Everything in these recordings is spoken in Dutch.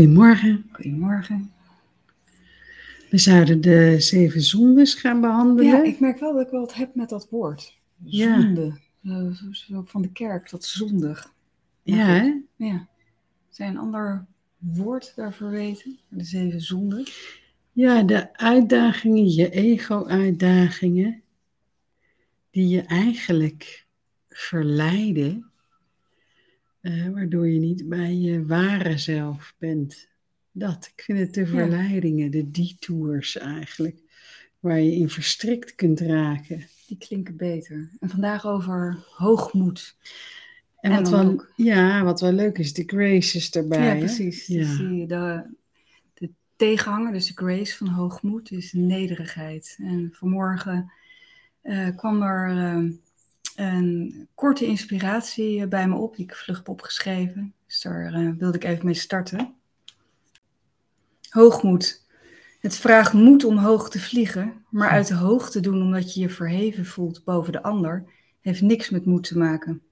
Goedemorgen. Goedemorgen. We zouden de zeven zondes gaan behandelen. Ja, ik merk wel dat ik wel wat heb met dat woord. Ja. Zonde. Eh, zo van de kerk, dat zondig. Ja, hè? Ja. Je een ander woord daarvoor weten? De zeven zonden? ja, de uitdagingen, je ego-uitdagingen, die je eigenlijk verleiden, eh, waardoor je niet bij je ware zelf bent. Dat, ik vind het de verleidingen, de detours eigenlijk, waar je in verstrikt kunt raken. Die klinken beter. En vandaag over hoogmoed. En, En wat, wel, ook- ja, wat wel leuk is, de graces erbij. ja, precies. Ja. Dus die, de, de tegenhanger, dus de grace van hoogmoed, is nederigheid. En vanmorgen eh, kwam er eh, een korte inspiratie eh, bij me op, die ik vlug heb opgeschreven. Dus daar eh, wilde ik even mee starten. Hoogmoed. Het vraagt moed om hoog te vliegen, maar uit de hoogte doen omdat je je verheven voelt boven de ander, heeft niks met moed te maken.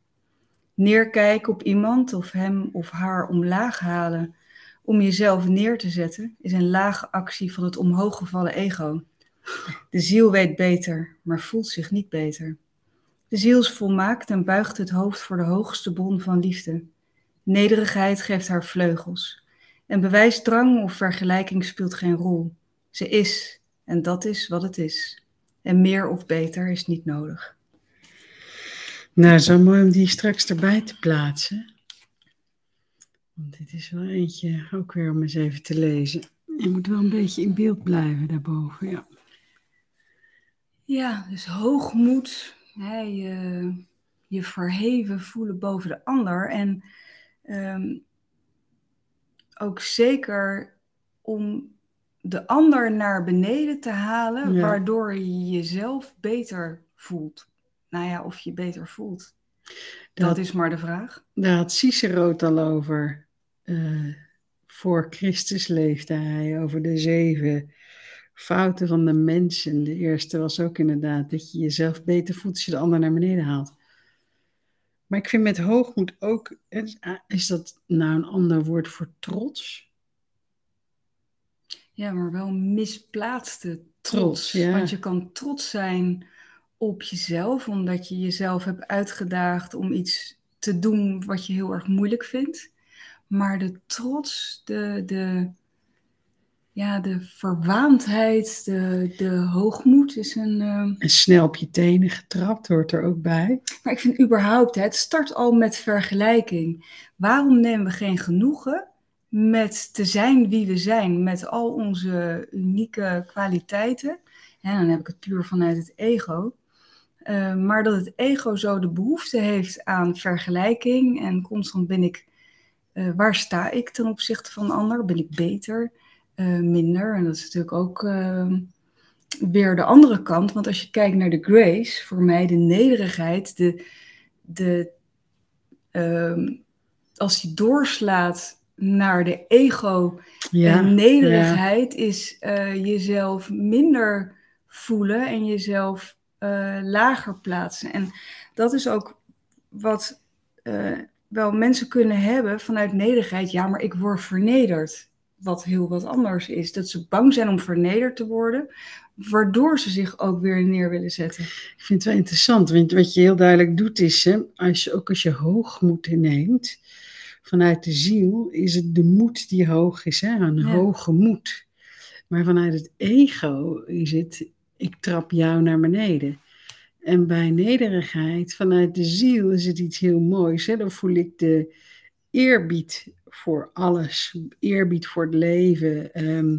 Neerkijken op iemand of hem of haar omlaag halen om jezelf neer te zetten, is een lage actie van het omhooggevallen ego. De ziel weet beter, maar voelt zich niet beter. De ziel is volmaakt en buigt het hoofd voor de hoogste bron van liefde. Nederigheid geeft haar vleugels. En bewijsdrang of vergelijking speelt geen rol. Ze is, en dat is wat het is. En meer of beter is niet nodig. Nou, zo mooi om die straks erbij te plaatsen. Want dit is wel eentje ook weer om eens even te lezen. Je moet wel een beetje in beeld blijven daarboven, ja. Ja, dus hoogmoed, hè, je, je verheven voelen boven de ander. En ehm, ook zeker om de ander naar beneden te halen, Ja. waardoor je jezelf beter voelt. Nou ja, of je beter voelt. Dat, Dat- is maar de vraag. Daar had Cicero het al over. eh, voor Christus leefde hij over de zeven fouten van de mensen. De eerste was ook inderdaad dat je jezelf beter voelt als je de ander naar beneden haalt. Maar ik vind met hoogmoed ook, is, is dat nou een ander woord voor trots? Ja, maar wel misplaatste Trots, trots. ja. Want je kan trots zijn op jezelf, omdat je jezelf hebt uitgedaagd om iets te doen wat je heel erg moeilijk vindt. Maar de trots, de, de, ja, de verwaandheid, de, de hoogmoed is een. ehm, En snel op je tenen getrapt hoort er ook bij. Maar ik vind überhaupt, hè, het start al met vergelijking. Waarom nemen we geen genoegen met te zijn wie we zijn, met al onze unieke kwaliteiten? En dan heb ik het puur vanuit het ego. Eh, maar dat het ego zo de behoefte heeft aan vergelijking en constant ben ik, eh, waar sta ik ten opzichte van een ander? Ben ik beter, eh, minder? En dat is natuurlijk ook eh, weer de andere kant. Want als je kijkt naar de grace, voor mij de nederigheid, de, de, ehm, als die doorslaat naar de ego Ja, en nederigheid is eh, jezelf minder voelen en jezelf eh, lager plaatsen. En dat is ook wat wel mensen kunnen hebben vanuit nederigheid. Ja, maar ik word vernederd. Wat heel wat anders is. Dat ze bang zijn om vernederd te worden, waardoor ze zich ook weer neer willen zetten. Ik vind het wel interessant, want wat je heel duidelijk doet is, hè, als je, ook als je hoogmoed neemt, vanuit de ziel, is het de moed die hoog is, hè, een Ja. hoge moed. Maar vanuit het ego is het, ik trap jou naar beneden. En bij nederigheid, vanuit de ziel, is het iets heel moois. Hè? Dan voel ik de eerbied voor alles, eerbied voor het leven. ehm,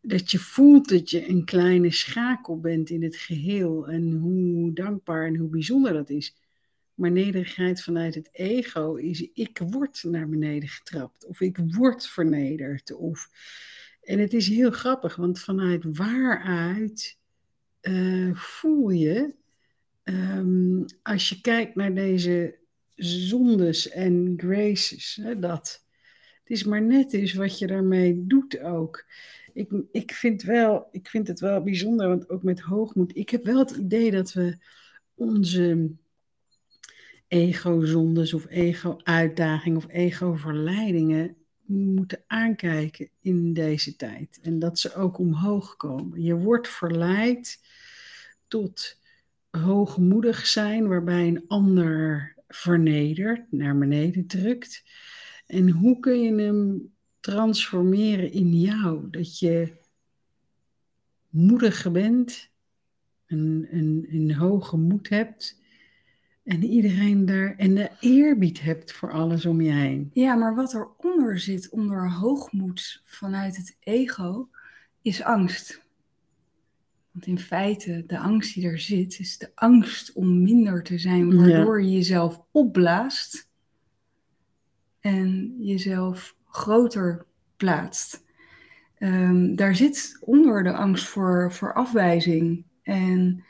dat je voelt dat je een kleine schakel bent in het geheel en hoe dankbaar en hoe bijzonder dat is. Maar nederigheid vanuit het ego is ik word naar beneden getrapt of ik word vernederd. Of... En het is heel grappig, want vanuit waaruit eh, voel je, ehm, als je kijkt naar deze zondes en graces, hè, dat het is maar net eens wat je daarmee doet ook. Ik, ik, vind wel, ik vind het wel bijzonder, want ook met hoogmoed. Ik heb wel het idee dat we onze ego-zondes of ego-uitdagingen of ego-verleidingen moeten aankijken in deze tijd. En dat ze ook omhoog komen. Je wordt verleid tot hoogmoedig zijn, waarbij een ander vernedert, naar beneden drukt. En hoe kun je hem transformeren in jou? Dat je moediger bent, een, een, een hoge moed hebt en iedereen daar en de eerbied hebt voor alles om je heen. Ja, maar wat eronder zit, onder hoogmoed vanuit het ego, is angst. Want in feite, de angst die er zit, is de angst om minder te zijn, waardoor je jezelf opblaast en jezelf groter plaatst. Um, daar zit onder de angst voor, voor afwijzing. En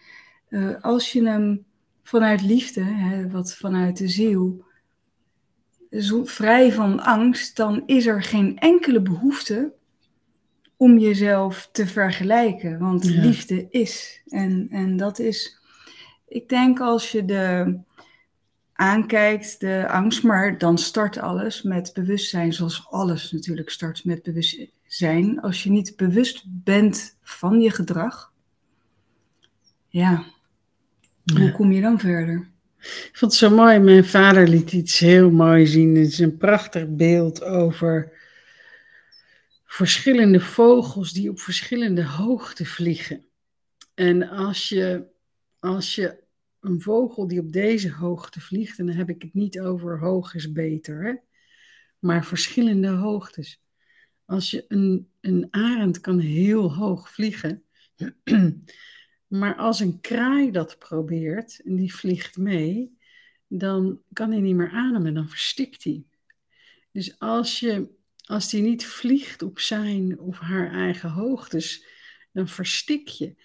uh, als je hem vanuit liefde, hè, wat vanuit de ziel, zo, vrij van angst, dan is er geen enkele behoefte om jezelf te vergelijken. Want liefde is. En, en dat is, ik denk als je de aankijkt, de angst, maar dan start alles met bewustzijn, zoals alles natuurlijk start met bewustzijn. Als je niet bewust bent van je gedrag, ja, hoe kom je dan verder? Ik vond het zo mooi. Mijn vader liet iets heel mooi zien. Het is een prachtig beeld over verschillende vogels die op verschillende hoogte vliegen. En als je, als je een vogel die op deze hoogte vliegt, en dan heb ik het niet over hoog is beter, hè? maar verschillende hoogtes. Als je een, een arend kan heel hoog vliegen, maar als een kraai dat probeert en die vliegt mee, dan kan hij niet meer ademen, dan verstikt hij. Dus als je als die niet vliegt op zijn of haar eigen hoogtes, dan verstik je.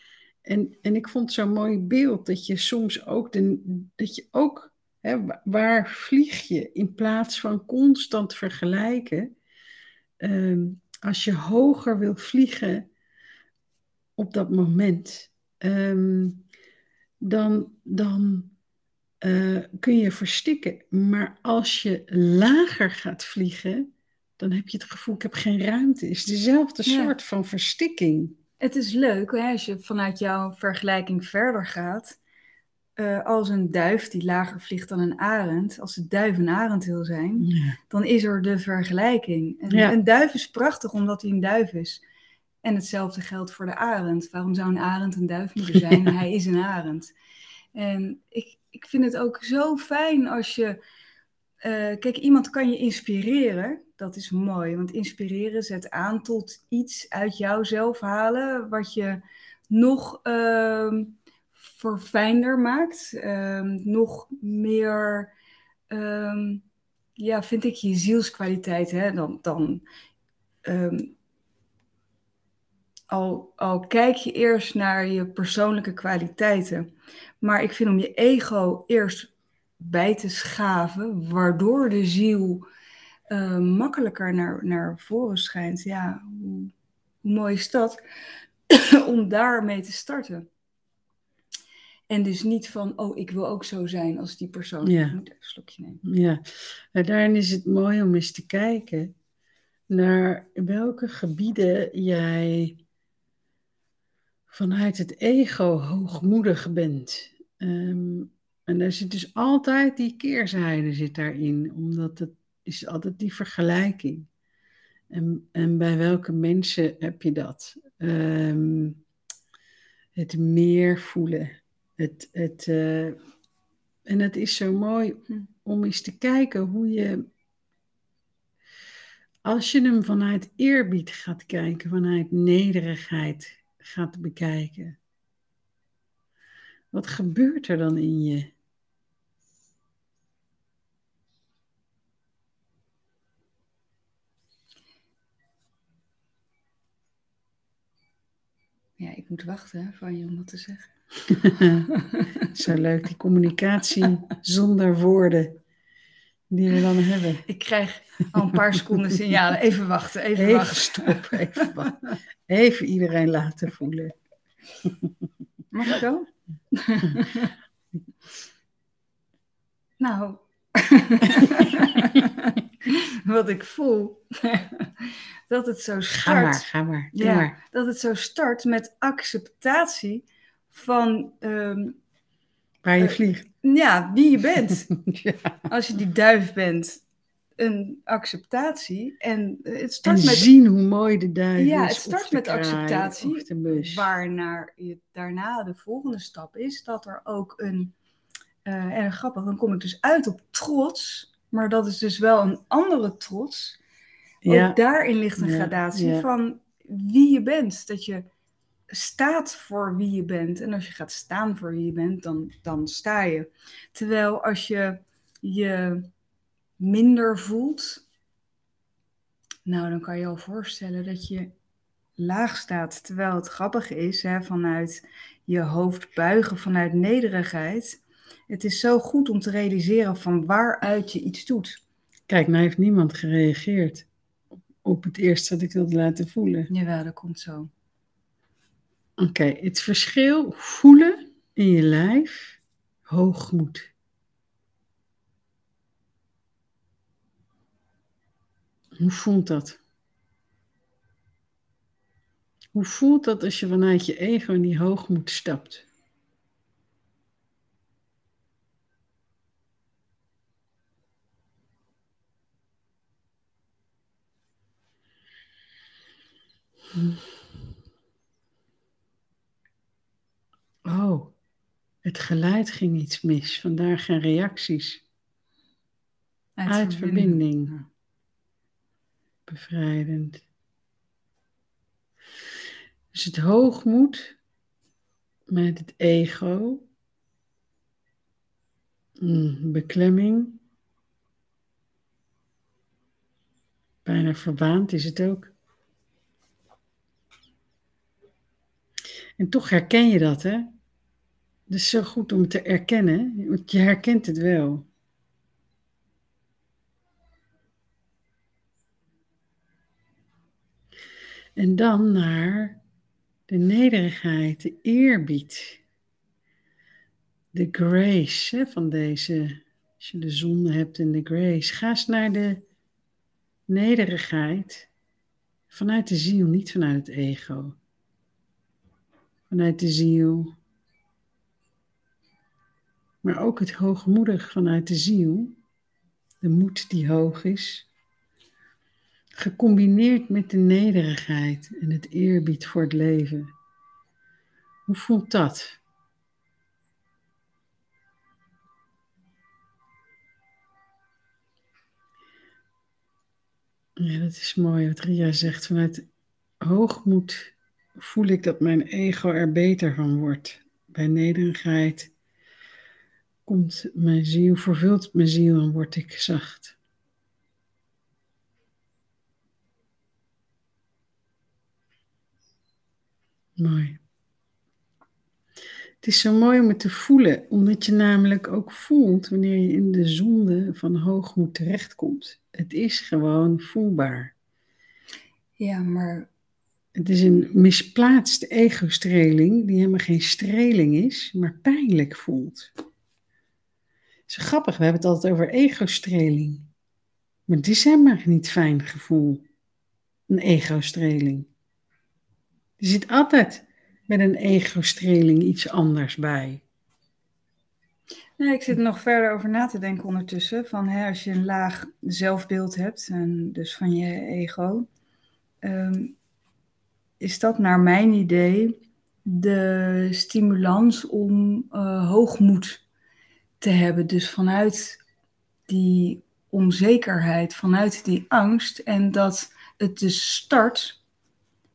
En, en ik vond zo'n mooi beeld dat je soms ook, de, dat je ook hè, waar vlieg je in plaats van constant vergelijken. Ehm, als je hoger wil vliegen op dat moment, ehm, dan, dan uh, kun je verstikken. Maar als je lager gaat vliegen, dan heb je het gevoel, ik heb geen ruimte. Het is dezelfde soort van verstikking. Het is leuk hè, als je vanuit jouw vergelijking verder gaat. Uh, als een duif die lager vliegt dan een arend, als de duif een arend wil zijn, dan is er de vergelijking. En Een duif is prachtig omdat hij een duif is. En hetzelfde geldt voor de arend. Waarom zou een arend een duif moeten zijn? Hij is een arend. En ik, ik vind het ook zo fijn als je. Uh, kijk, iemand kan je inspireren dat is mooi. Want inspireren zet aan tot iets uit jouzelf halen wat je nog uh, verfijnder maakt. Ehm, nog meer, um, ja, vind ik je zielskwaliteit. Hè? Dan, dan al, al kijk je eerst naar je persoonlijke kwaliteiten. Maar ik vind om je ego eerst bij te schaven, waardoor de ziel uh, makkelijker naar, naar voren schijnt. Ja, hoe, hoe mooi is dat? om daarmee te starten. En dus niet van, oh, ik wil ook zo zijn als die persoon. Ja. Ik moet even een slokje nemen. Ja, en daarin is het mooi om eens te kijken naar welke gebieden jij vanuit het ego hoogmoedig bent. Um, en daar zit dus altijd die keerzijde zit daarin, omdat het is altijd die vergelijking. En, en bij welke mensen heb je dat? Ehm, het meer voelen. Het, het, uh, en het is zo mooi om eens te kijken hoe je, als je hem vanuit eerbied gaat kijken, vanuit nederigheid gaat bekijken, wat gebeurt er dan in je? Moet wachten van je om wat te zeggen. Zo leuk, die communicatie zonder woorden die we dan hebben. Ik krijg al een paar seconden signalen. Even wachten, even, even wachten. Stop, even wachten. Even iedereen laten voelen. Mag ik zo? nou. wat ik voel. dat het zo Ga maar, start. ga maar. Ja, maar. dat het zo start met acceptatie van ehm, Waar je Eh, vliegt. ja, wie je bent. ja. Als je die duif bent, een acceptatie. En eh, het En start met zien hoe mooi de duif Ja, is. het start met kraai, acceptatie, waarnaar je daarna de volgende stap is dat er ook een. eh en grappig, dan kom ik dus uit op trots. Maar dat is dus wel een andere trots. ja. Ook daarin ligt een gradatie ja. van wie je bent. Dat je staat voor wie je bent. En als je gaat staan voor wie je bent, dan, dan sta je. Terwijl als je je minder voelt, nou dan kan je al voorstellen dat je laag staat. Terwijl het grappige is, hè, vanuit je hoofd buigen, vanuit nederigheid. Het is zo goed om te realiseren van waaruit je iets doet. Kijk, nou heeft niemand gereageerd op het eerste wat ik wilde laten voelen. Jawel, dat komt zo. Oké, het verschil voelen in je lijf, hoogmoed. Hoe voelt dat? Hoe voelt dat als je vanuit je ego in die hoogmoed stapt? Oh, het geluid ging iets mis, vandaar geen reacties. Uit verbinding. Bevrijdend. Dus het hoogmoed met het ego. Mm, beklemming. Bijna verwaand is het ook. En toch herken je dat, hè? Is zo goed om te erkennen, want je herkent het wel. En dan naar de nederigheid, de eerbied, de grace hè, van deze. Als je de zonde hebt en de grace, ga eens naar de nederigheid vanuit de ziel, niet vanuit het ego. Vanuit de ziel. Maar ook het hoogmoedig vanuit de ziel. De moed die hoog is. Gecombineerd met de nederigheid en het eerbied voor het leven. Hoe voelt dat? Ja, dat is mooi wat Ria zegt. Vanuit hoogmoed voel ik dat mijn ego er beter van wordt. Bij nederigheid komt mijn ziel, vervult mijn ziel en word ik zacht. Mooi. Het is zo mooi om het te voelen, omdat je namelijk ook voelt wanneer je in de zonde van hoogmoed terechtkomt. Het is gewoon voelbaar. Ja, maar Het is een misplaatste ego-streling die helemaal geen streling is, maar pijnlijk voelt. Het is grappig, we hebben het altijd over ego-streling. Maar het is helemaal niet fijn gevoel, een ego-streling. Er zit altijd met een ego-streling iets anders bij. Ik zit er nog verder over na te denken ondertussen. Van hè, als je een laag zelfbeeld hebt, en dus van je ego, ehm, is dat naar mijn idee de stimulans om eh, hoogmoed te hebben. Dus vanuit die onzekerheid, vanuit die angst. En dat het dus start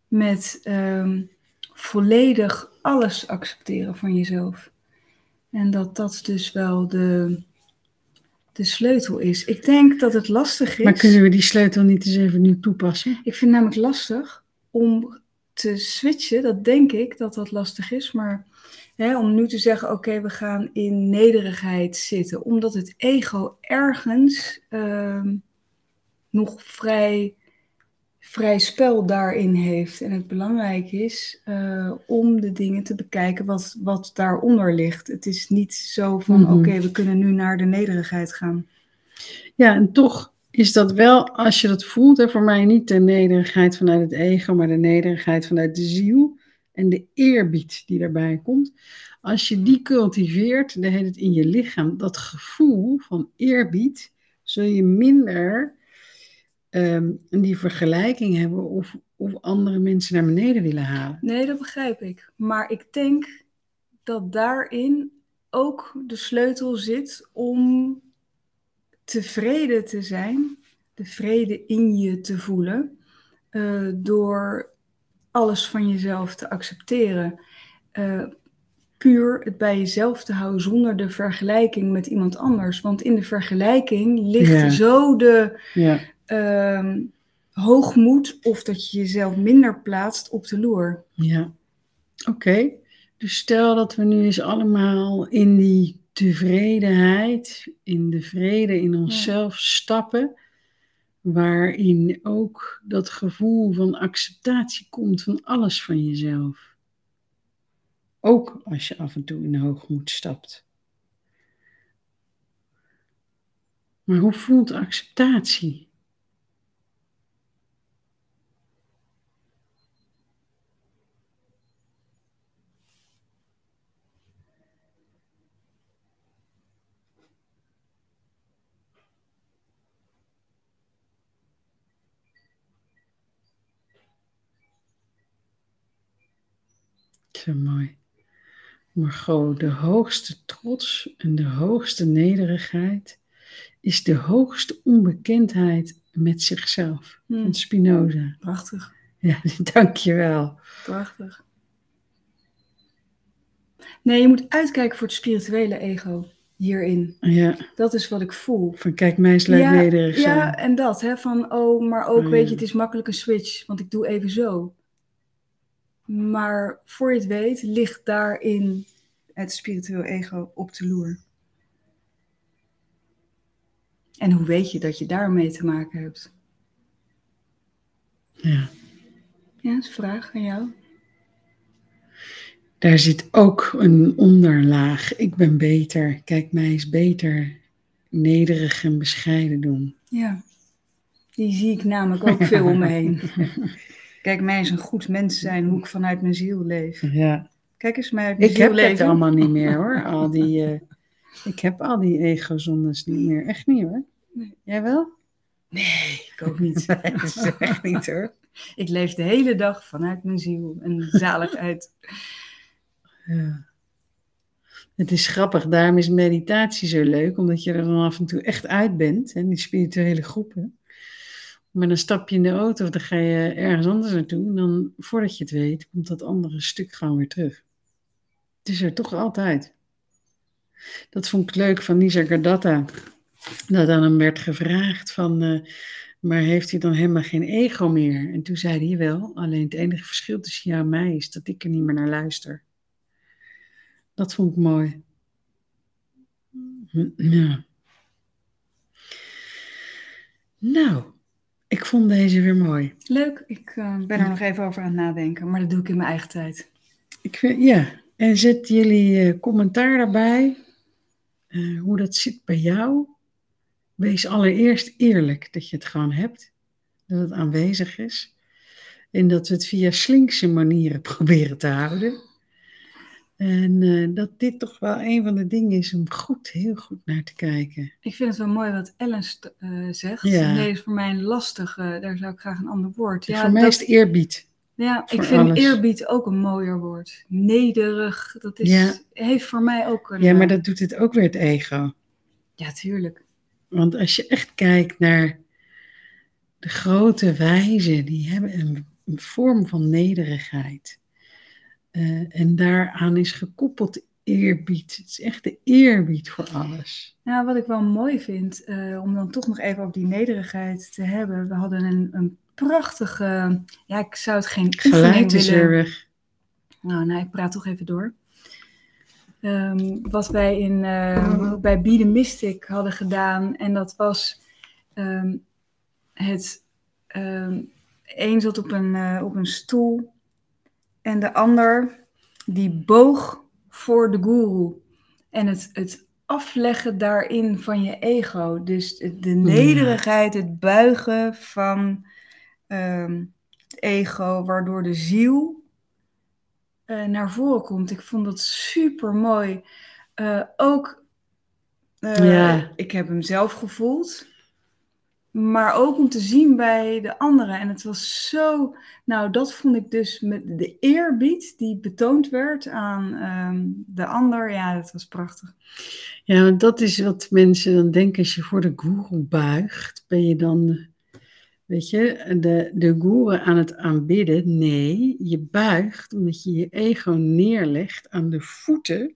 met ehm, volledig alles accepteren van jezelf. En dat dat dus wel de, de sleutel is. Ik denk dat het lastig is. Maar kunnen we die sleutel niet eens even nu toepassen? Ik vind het namelijk lastig om te switchen. Dat denk ik dat dat lastig is. Maar hè, om nu te zeggen: oké, we gaan in nederigheid zitten. Omdat het ego ergens ehm, nog vrij, vrij spel daarin heeft. En het belangrijk is eh, om de dingen te bekijken wat, wat daaronder ligt. Het is niet zo van: Mhm. oké, we kunnen nu naar de nederigheid gaan. Ja, en toch is dat wel, als je dat voelt, hè, voor mij niet de nederigheid vanuit het ego, maar de nederigheid vanuit de ziel en de eerbied die daarbij komt. Als je die cultiveert, dan heet het in je lichaam, dat gevoel van eerbied, zul je minder ehm, die vergelijking hebben of, of andere mensen naar beneden willen halen. Nee, dat begrijp ik. Maar ik denk dat daarin ook de sleutel zit om tevreden te zijn, de vrede in je te voelen, uh, door alles van jezelf te accepteren. Uh, puur het bij jezelf te houden zonder de vergelijking met iemand anders. Want in de vergelijking ligt zo de ja. uh, hoogmoed of dat je jezelf minder plaatst op de loer. Ja, oké. Dus stel dat we nu eens allemaal in die tevredenheid, in de vrede in onszelf stappen, waarin ook dat gevoel van acceptatie komt van alles van jezelf. Ook als je af en toe in de hoogmoed stapt. Maar hoe voelt acceptatie? Zo mooi. Margot, de hoogste trots en de hoogste nederigheid is de hoogste onbekendheid met zichzelf. Hmm. Van Spinoza. Prachtig. Ja, dankjewel. Prachtig. Nee, je moet uitkijken voor het spirituele ego hierin. Ja. Dat is wat ik voel. Van kijk, mij is ja, nederig zijn. Ja, en dat, hè, van oh, maar ook, weet je, het is makkelijk een switch, want ik doe even zo. Maar voor je het weet, ligt daarin het spiritueel ego op de loer. En hoe weet je dat je daarmee te maken hebt? Ja. Ja, dat is een vraag aan jou. Daar zit ook een onderlaag. Ik ben beter. Kijk, mij is beter. Nederig en bescheiden doen. Ja, die zie ik namelijk ook veel om me heen. Kijk, mij is een goed mens zijn hoe ik vanuit mijn ziel leef. Ja. Kijk eens, mij uit mijn ik ziel heb leven. het allemaal niet meer hoor. Al die, uh, ik heb al die ego-zondes niet meer. Echt niet hoor. Nee. Jij wel? Nee, ik ook niet. dat is echt niet hoor. Ik leef de hele dag vanuit mijn ziel en zaligheid. Ja. Het is grappig, daarom is meditatie zo leuk, omdat je er dan af en toe echt uit bent, en die spirituele groepen. Maar dan stap je in de auto of dan ga je ergens anders naartoe. Dan, voordat je het weet, komt dat andere stuk gewoon weer terug. Het is er toch altijd. Dat vond ik leuk van Nisa Gardata. Dat aan hem werd gevraagd van, uh, maar heeft hij dan helemaal geen ego meer? En toen zei hij wel, alleen het enige verschil tussen jou en mij is dat ik er niet meer naar luister. Dat vond ik mooi. Ja. Nou, ik vond deze weer mooi. Leuk, ik uh, ben er nog even over aan het nadenken, maar dat doe ik in mijn eigen tijd. Ik vind, ja, en zet jullie uh, commentaar daarbij, uh, hoe dat zit bij jou. Wees allereerst eerlijk dat je het gewoon hebt, dat het aanwezig is. En dat we het via slinkse manieren proberen te houden. En uh, dat dit toch wel een van de dingen is om goed, heel goed naar te kijken. Ik vind het wel mooi wat Ellen uh, zegt. Ja. Nee, is voor mij een lastige, daar zou ik graag een ander woord. Ja, voor mij dat, is het eerbied. Ja, ik vind alles. eerbied ook een mooier woord. Nederig, dat is, ja. heeft voor mij ook een... Ja, maar dat doet het ook weer het ego. Ja, tuurlijk. Want als je echt kijkt naar de grote wijzen, die hebben een, een vorm van nederigheid. Uh, en daaraan is gekoppeld eerbied. Het is echt de eerbied voor alles. Nou, wat ik wel mooi vind, uh, om dan toch nog even over die nederigheid te hebben. We hadden een, een prachtige, ja, ik zou het geen Geluid is willen... weg. Nou, nou, ik praat toch even door. Um, wat wij in, uh, bij Be The Mystic hadden gedaan. En dat was um, het... Um, een zat op een, op een stoel en de ander die boog voor de guru. En het, het afleggen daarin van je ego. Dus de, de nederigheid, het buigen van ehm, het ego, waardoor de ziel eh, naar voren komt. Ik vond dat super mooi. ook, eh, Ja. ik heb hem zelf gevoeld. Maar ook om te zien bij de anderen. En het was zo. Nou, dat vond ik dus met de eerbied die betoond werd aan ehm, de ander. Ja, dat was prachtig. Ja, want dat is wat mensen dan denken als je voor de guru buigt. Ben je dan, weet je, de, de guru aan het aanbidden? Nee, je buigt omdat je je ego neerlegt aan de voeten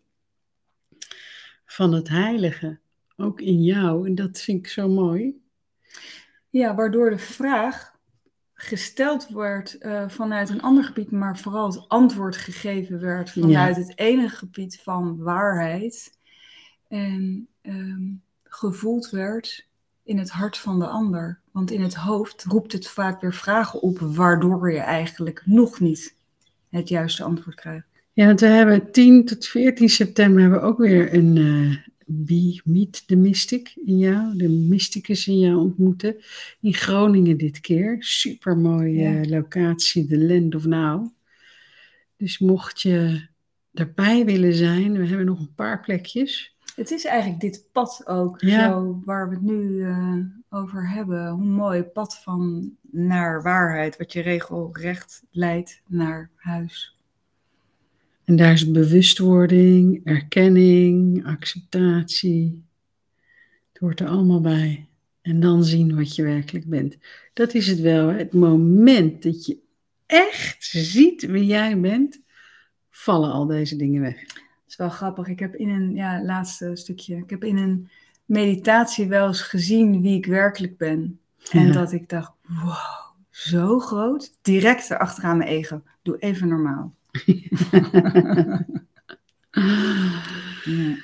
van het heilige. Ook in jou. En dat vind ik zo mooi. Ja, waardoor de vraag gesteld werd eh, vanuit een ander gebied, maar vooral het antwoord gegeven werd vanuit het ene gebied van waarheid. En ehm, gevoeld werd in het hart van de ander. Want in het hoofd roept het vaak weer vragen op, waardoor je eigenlijk nog niet het juiste antwoord krijgt. Ja, want we hebben 10 tot 14 september hebben we ook weer een eh Be Meet the Mystic in jou, de mysticus in jou ontmoeten. In Groningen dit keer. Super mooie Ja. locatie, The Land of Now. Dus mocht je erbij willen zijn, we hebben nog een paar plekjes. Het is eigenlijk dit pad ook, Ja. zo, waar we het nu eh, over hebben. Hoe mooi pad van naar waarheid, wat je regelrecht leidt naar huis. En daar is bewustwording, erkenning, acceptatie. Het hoort er allemaal bij. En dan zien wat je werkelijk bent. Dat is het wel. hè. Het moment dat je echt ziet wie jij bent, vallen al deze dingen weg. Het is wel grappig. Ik heb in een, ja, laatste stukje. Ik heb in een meditatie wel eens gezien wie ik werkelijk ben. En Ja. dat ik dacht, wow, zo groot. Direct erachteraan mijn ego. Doe even normaal. Ja.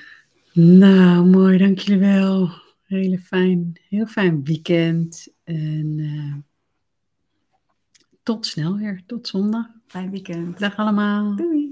Nou, mooi, dank jullie wel. Hele fijn, heel fijn weekend. En eh, tot snel weer, tot zondag. Fijn weekend. Dag allemaal. Doei.